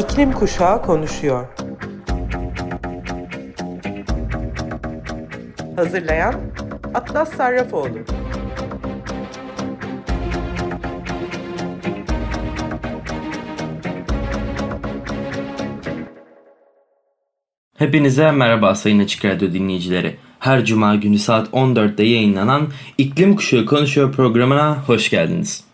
İklim Kuşağı konuşuyor. Hazırlayan Atlas Sarrafoğlu. Hepinize merhaba Sayın Açık Radyo dinleyicileri. Her cuma günü saat 14'te yayınlanan İklim Kuşağı Konuşuyor programına hoş geldiniz.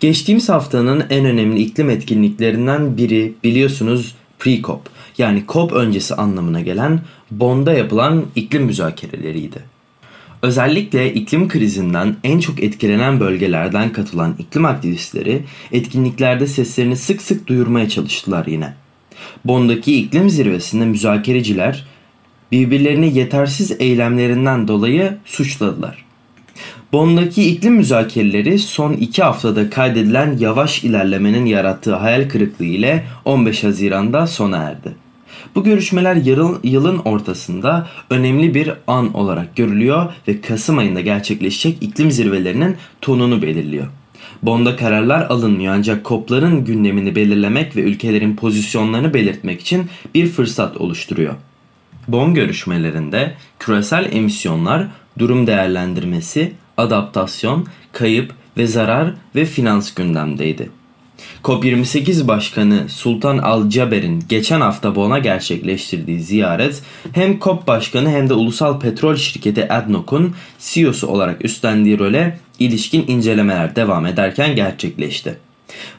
Geçtiğimiz haftanın en önemli iklim etkinliklerinden biri biliyorsunuz pre-COP yani COP öncesi anlamına gelen Bonn'da yapılan iklim müzakereleriydi. Özellikle iklim krizinden en çok etkilenen bölgelerden katılan iklim aktivistleri etkinliklerde seslerini sık sık duyurmaya çalıştılar yine. Bonn'daki iklim zirvesinde müzakereciler birbirlerini yetersiz eylemlerinden dolayı suçladılar. Bonn'daki iklim müzakereleri son iki haftada kaydedilen yavaş ilerlemenin yarattığı hayal kırıklığı ile 15 Haziran'da sona erdi. Bu görüşmeler yılın ortasında önemli bir an olarak görülüyor ve Kasım ayında gerçekleşecek iklim zirvelerinin tonunu belirliyor. Bond'a kararlar alınmıyor ancak COP'ların gündemini belirlemek ve ülkelerin pozisyonlarını belirtmek için bir fırsat oluşturuyor. Bon görüşmelerinde küresel emisyonlar, durum değerlendirmesi, adaptasyon, kayıp ve zarar ve finans gündemdeydi. COP28 Başkanı Sultan Al-Jaber'in geçen hafta Bon'a gerçekleştirdiği ziyaret hem COP Başkanı hem de ulusal petrol şirketi ADNOC'un CEO'su olarak üstlendiği role ilişkin incelemeler devam ederken gerçekleşti.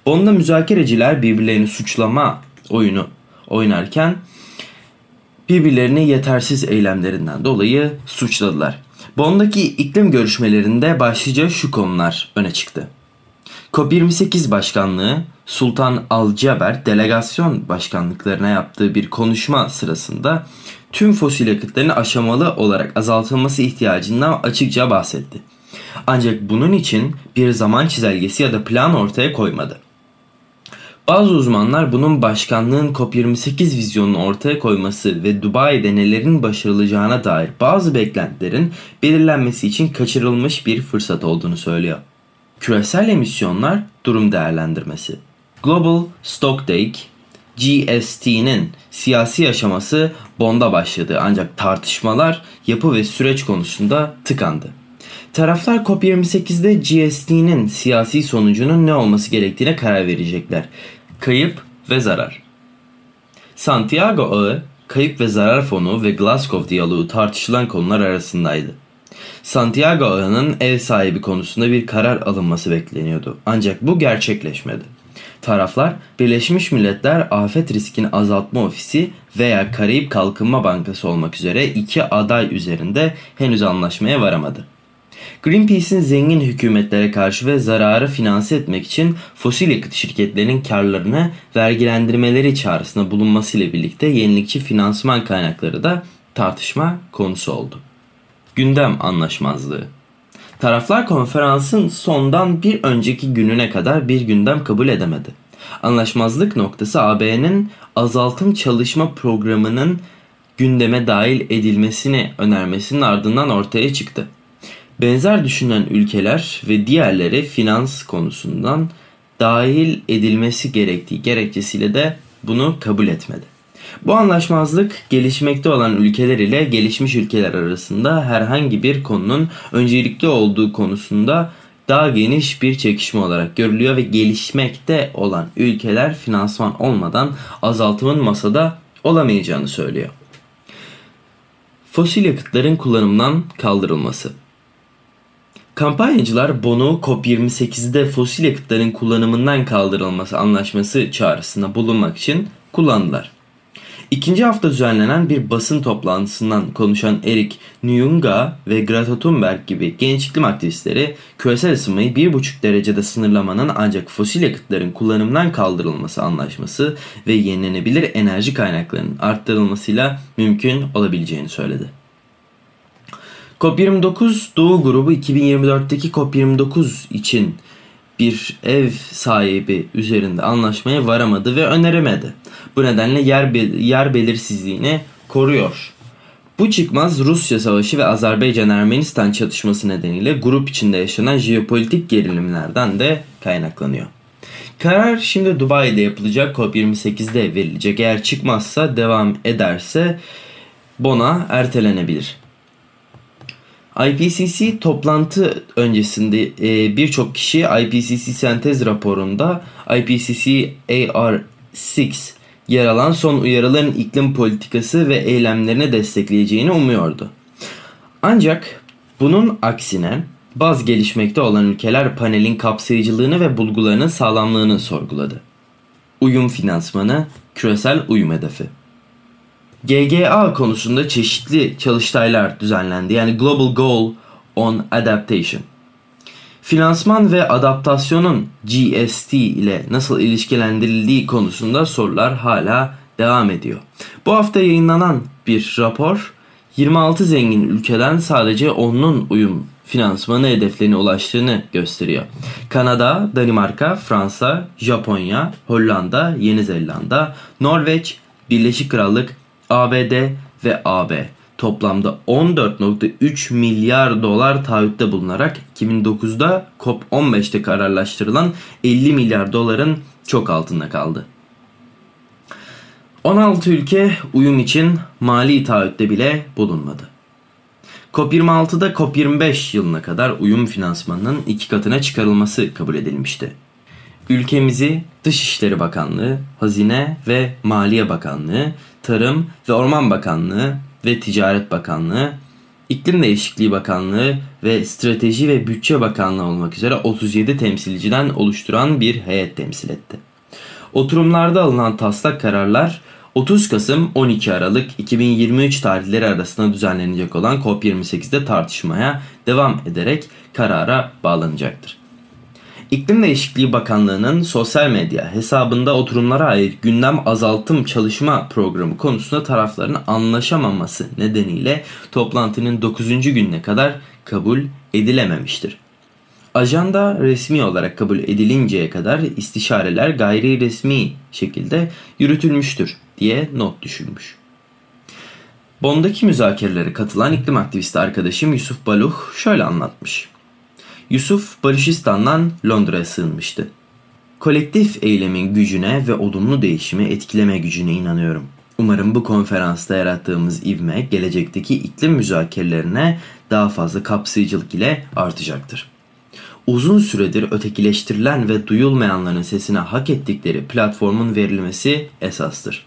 Bon'da müzakereciler birbirlerini suçlama oyunu oynarken birbirlerini yetersiz eylemlerinden dolayı suçladılar. Bond'daki iklim görüşmelerinde başlıca şu konular öne çıktı. COP28 Başkanlığı Sultan Al-Jaber delegasyon başkanlıklarına yaptığı bir konuşma sırasında tüm fosil yakıtların aşamalı olarak azaltılması ihtiyacından açıkça bahsetti. Ancak bunun için bir zaman çizelgesi ya da plan ortaya koymadı. Bazı uzmanlar bunun başkanlığın COP28 vizyonunu ortaya koyması ve Dubai'de nelerin başarılacağına dair bazı beklentilerin belirlenmesi için kaçırılmış bir fırsat olduğunu söylüyor. Küresel emisyonlar durum değerlendirmesi. Global Stocktake GST'nin siyasi aşaması Bond'a başladı ancak tartışmalar yapı ve süreç konusunda tıkandı. Taraflar COP28'de GST'nin siyasi sonucunun ne olması gerektiğine karar verecekler. Kayıp ve zarar. Santiago Ağı, Kayıp ve Zarar Fonu ve Glasgow diyaloğu tartışılan konular arasındaydı. Santiago Ağı'nın ev sahibi konusunda bir karar alınması bekleniyordu. Ancak bu gerçekleşmedi. Taraflar Birleşmiş Milletler Afet Riskini Azaltma Ofisi veya Karayip Kalkınma Bankası olmak üzere iki aday üzerinde henüz anlaşmaya varamadı. Greenpeace'in zengin hükümetlere karşı ve zararı finanse etmek için fosil yakıt şirketlerinin karlarını vergilendirmeleri çağrısında bulunmasıyla birlikte yenilikçi finansman kaynakları da tartışma konusu oldu. Gündem anlaşmazlığı Taraflar konferansın sondan bir önceki gününe kadar bir gündem kabul edemedi. Anlaşmazlık noktası AB'nin azaltım çalışma programının gündeme dahil edilmesini önermesinin ardından ortaya çıktı. Benzer düşünen ülkeler ve diğerleri finans konusundan dahil edilmesi gerektiği gerekçesiyle de bunu kabul etmedi. Bu anlaşmazlık gelişmekte olan ülkeler ile gelişmiş ülkeler arasında herhangi bir konunun öncelikli olduğu konusunda daha geniş bir çekişme olarak görülüyor ve gelişmekte olan ülkeler finansman olmadan azaltımın masada olamayacağını söylüyor. Fosil yakıtların kullanımdan kaldırılması Kampanyacılar Bono COP28'de fosil yakıtların kullanımından kaldırılması anlaşması çağrısında bulunmak için kullandılar. İkinci hafta düzenlenen bir basın toplantısından konuşan Erik Nyunga ve Greta Thunberg gibi genç iklim aktivistleri küresel ısınmayı 1,5 derecede sınırlamanın ancak fosil yakıtların kullanımından kaldırılması anlaşması ve yenilenebilir enerji kaynaklarının arttırılmasıyla mümkün olabileceğini söyledi. COP29 Doğu grubu 2024'teki COP29 için bir ev sahibi üzerinde anlaşmaya varamadı ve öneremedi. Bu nedenle yer, yer belirsizliğini koruyor. Bu çıkmaz Rusya Savaşı ve Azerbaycan-Ermenistan çatışması nedeniyle grup içinde yaşanan jeopolitik gerilimlerden de kaynaklanıyor. Karar şimdi Dubai'de yapılacak COP28'de verilecek. Eğer çıkmazsa devam ederse Bona ertelenebilir. IPCC toplantı öncesinde e, birçok kişi IPCC sentez raporunda IPCC AR6 yer alan son uyarıların iklim politikası ve eylemlerini destekleyeceğini umuyordu. Ancak bunun aksine bazı gelişmekte olan ülkeler panelin kapsayıcılığını ve bulgularının sağlamlığını sorguladı. Uyum finansmanı, küresel uyum hedefi. GGA konusunda çeşitli çalıştaylar düzenlendi. Yani Global Goal on Adaptation. Finansman ve adaptasyonun GST ile nasıl ilişkilendirildiği konusunda sorular hala devam ediyor. Bu hafta yayınlanan bir rapor 26 zengin ülkeden sadece 10'un uyum finansmanı hedeflerine ulaştığını gösteriyor. Kanada, Danimarka, Fransa, Japonya, Hollanda, Yeni Zelanda, Norveç, Birleşik Krallık, ABD ve AB toplamda 14.3 milyar dolar taahhütte bulunarak 2009'da COP15'te kararlaştırılan 50 milyar doların çok altında kaldı. 16 ülke uyum için mali taahhütte bile bulunmadı. COP26'da COP25 yılına kadar uyum finansmanının iki katına çıkarılması kabul edilmişti. Ülkemizi Dışişleri Bakanlığı, Hazine ve Maliye Bakanlığı, Tarım ve Orman Bakanlığı ve Ticaret Bakanlığı, İklim Değişikliği Bakanlığı ve Strateji ve Bütçe Bakanlığı olmak üzere 37 temsilciden oluşturan bir heyet temsil etti. Oturumlarda alınan taslak kararlar 30 Kasım 12 Aralık 2023 tarihleri arasında düzenlenecek olan COP28'de tartışmaya devam ederek karara bağlanacaktır. İklim Değişikliği Bakanlığı'nın sosyal medya hesabında oturumlara ait gündem azaltım çalışma programı konusunda tarafların anlaşamaması nedeniyle toplantının 9. gününe kadar kabul edilememiştir. Ajanda resmi olarak kabul edilinceye kadar istişareler gayri resmi şekilde yürütülmüştür diye not düşülmüş. Bond'daki müzakerelere katılan iklim aktivisti arkadaşım Yusuf Baluh şöyle anlatmış. Yusuf Barışistan'dan Londra'ya sığınmıştı. Kolektif eylemin gücüne ve olumlu değişimi etkileme gücüne inanıyorum. Umarım bu konferansta yarattığımız ivme gelecekteki iklim müzakerelerine daha fazla kapsayıcılık ile artacaktır. Uzun süredir ötekileştirilen ve duyulmayanların sesine hak ettikleri platformun verilmesi esastır.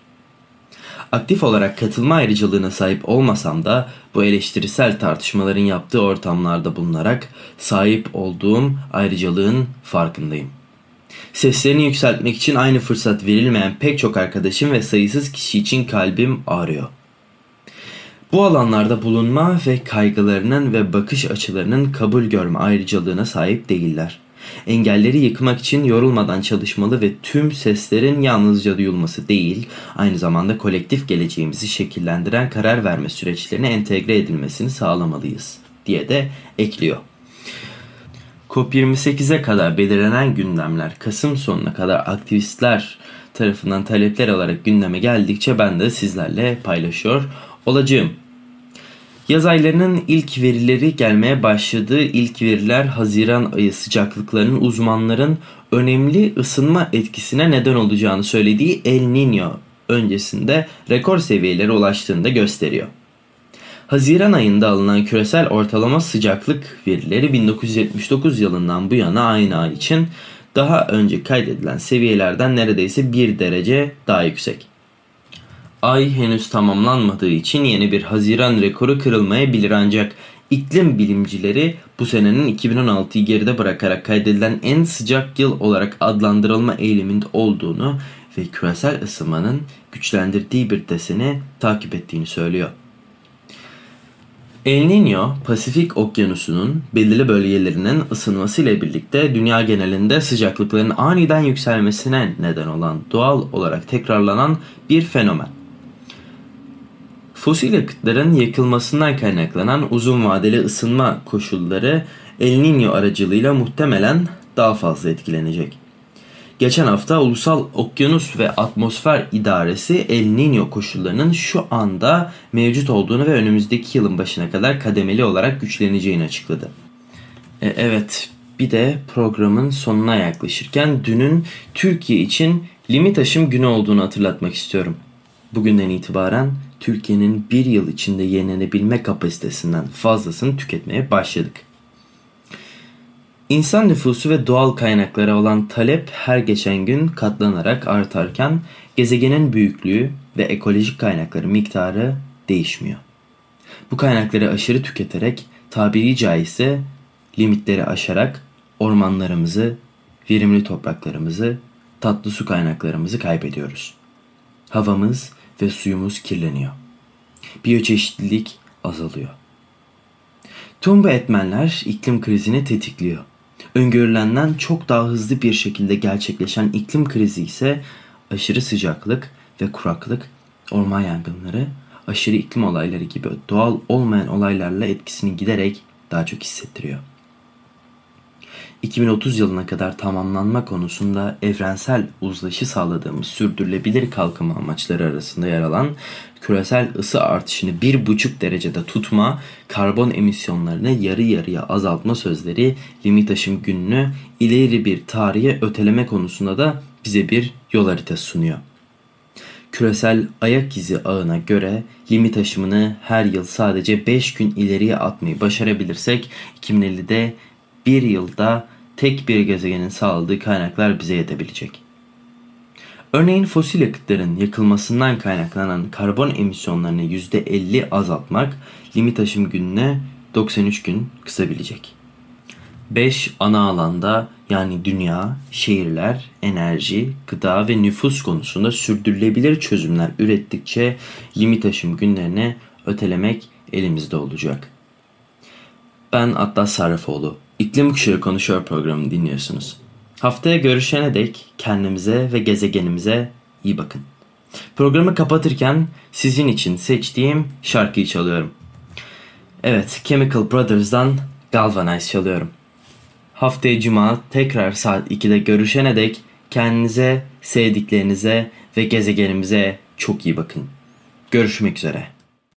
Aktif olarak katılma ayrıcalığına sahip olmasam da bu eleştirisel tartışmaların yaptığı ortamlarda bulunarak sahip olduğum ayrıcalığın farkındayım. Seslerini yükseltmek için aynı fırsat verilmeyen pek çok arkadaşım ve sayısız kişi için kalbim ağrıyor. Bu alanlarda bulunma ve kaygılarının ve bakış açılarının kabul görme ayrıcalığına sahip değiller. Engelleri yıkmak için yorulmadan çalışmalı ve tüm seslerin yalnızca duyulması değil, aynı zamanda kolektif geleceğimizi şekillendiren karar verme süreçlerine entegre edilmesini sağlamalıyız diye de ekliyor. COP28'e kadar belirlenen gündemler Kasım sonuna kadar aktivistler tarafından talepler alarak gündeme geldikçe ben de sizlerle paylaşıyor olacağım. Yaz aylarının ilk verileri gelmeye başladığı ilk veriler Haziran ayı sıcaklıklarının uzmanların önemli ısınma etkisine neden olacağını söylediği El Niño öncesinde rekor seviyelere ulaştığını da gösteriyor. Haziran ayında alınan küresel ortalama sıcaklık verileri 1979 yılından bu yana aynı ay için daha önce kaydedilen seviyelerden neredeyse 1 derece daha yüksek. Ay henüz tamamlanmadığı için yeni bir Haziran rekoru kırılmayabilir ancak iklim bilimcileri bu senenin 2016'yı geride bırakarak kaydedilen en sıcak yıl olarak adlandırılma eğiliminde olduğunu ve küresel ısınmanın güçlendirdiği bir deseni takip ettiğini söylüyor. El Niño, Pasifik Okyanusu'nun belirli bölgelerinin ısınmasıyla birlikte dünya genelinde sıcaklıkların aniden yükselmesine neden olan doğal olarak tekrarlanan bir fenomen. Fosil yakıtların yakılmasından kaynaklanan uzun vadeli ısınma koşulları El Niño aracılığıyla muhtemelen daha fazla etkilenecek. Geçen hafta Ulusal Okyanus ve Atmosfer İdaresi El Niño koşullarının şu anda mevcut olduğunu ve önümüzdeki yılın başına kadar kademeli olarak güçleneceğini açıkladı. E, evet, Bir de programın sonuna yaklaşırken dünün Türkiye için limit aşım günü olduğunu hatırlatmak istiyorum. Bugünden itibaren Türkiye'nin bir yıl içinde yenilenebilme kapasitesinden fazlasını tüketmeye başladık. İnsan nüfusu ve doğal kaynaklara olan talep her geçen gün katlanarak artarken gezegenin büyüklüğü ve ekolojik kaynakları miktarı değişmiyor. Bu kaynakları aşırı tüketerek tabiri caizse limitleri aşarak ormanlarımızı, verimli topraklarımızı, tatlı su kaynaklarımızı kaybediyoruz. Havamız ve suyumuz kirleniyor. Biyoçeşitlilik azalıyor. Tüm bu etmenler iklim krizini tetikliyor. Öngörülenden çok daha hızlı bir şekilde gerçekleşen iklim krizi ise aşırı sıcaklık ve kuraklık, orman yangınları, aşırı iklim olayları gibi doğal olmayan olaylarla etkisini giderek daha çok hissettiriyor. 2030 yılına kadar tamamlanma konusunda evrensel uzlaşı sağladığımız sürdürülebilir kalkınma amaçları arasında yer alan küresel ısı artışını 1,5 derecede tutma, karbon emisyonlarını yarı yarıya azaltma sözleri limit aşım gününü ileri bir tarihe öteleme konusunda da bize bir yol haritası sunuyor. Küresel ayak izi ağına göre limit aşımını her yıl sadece 5 gün ileriye atmayı başarabilirsek 2050'de bir yılda tek bir gezegenin sağladığı kaynaklar bize yetebilecek. Örneğin fosil yakıtların yakılmasından kaynaklanan karbon emisyonlarını %50 azaltmak limit aşım gününe 93 gün kısabilecek. 5 ana alanda yani dünya, şehirler, enerji, gıda ve nüfus konusunda sürdürülebilir çözümler ürettikçe limit aşım günlerini ötelemek elimizde olacak. Ben Atlas Sarrafoğlu. İklim Kuşağı Konuşuyor programını dinliyorsunuz. Haftaya görüşene dek kendimize ve gezegenimize iyi bakın. Programı kapatırken sizin için seçtiğim şarkıyı çalıyorum. Evet, Chemical Brothers'dan Galvanize çalıyorum. Haftaya cuma tekrar saat 2'de görüşene dek kendinize, sevdiklerinize ve gezegenimize çok iyi bakın. Görüşmek üzere.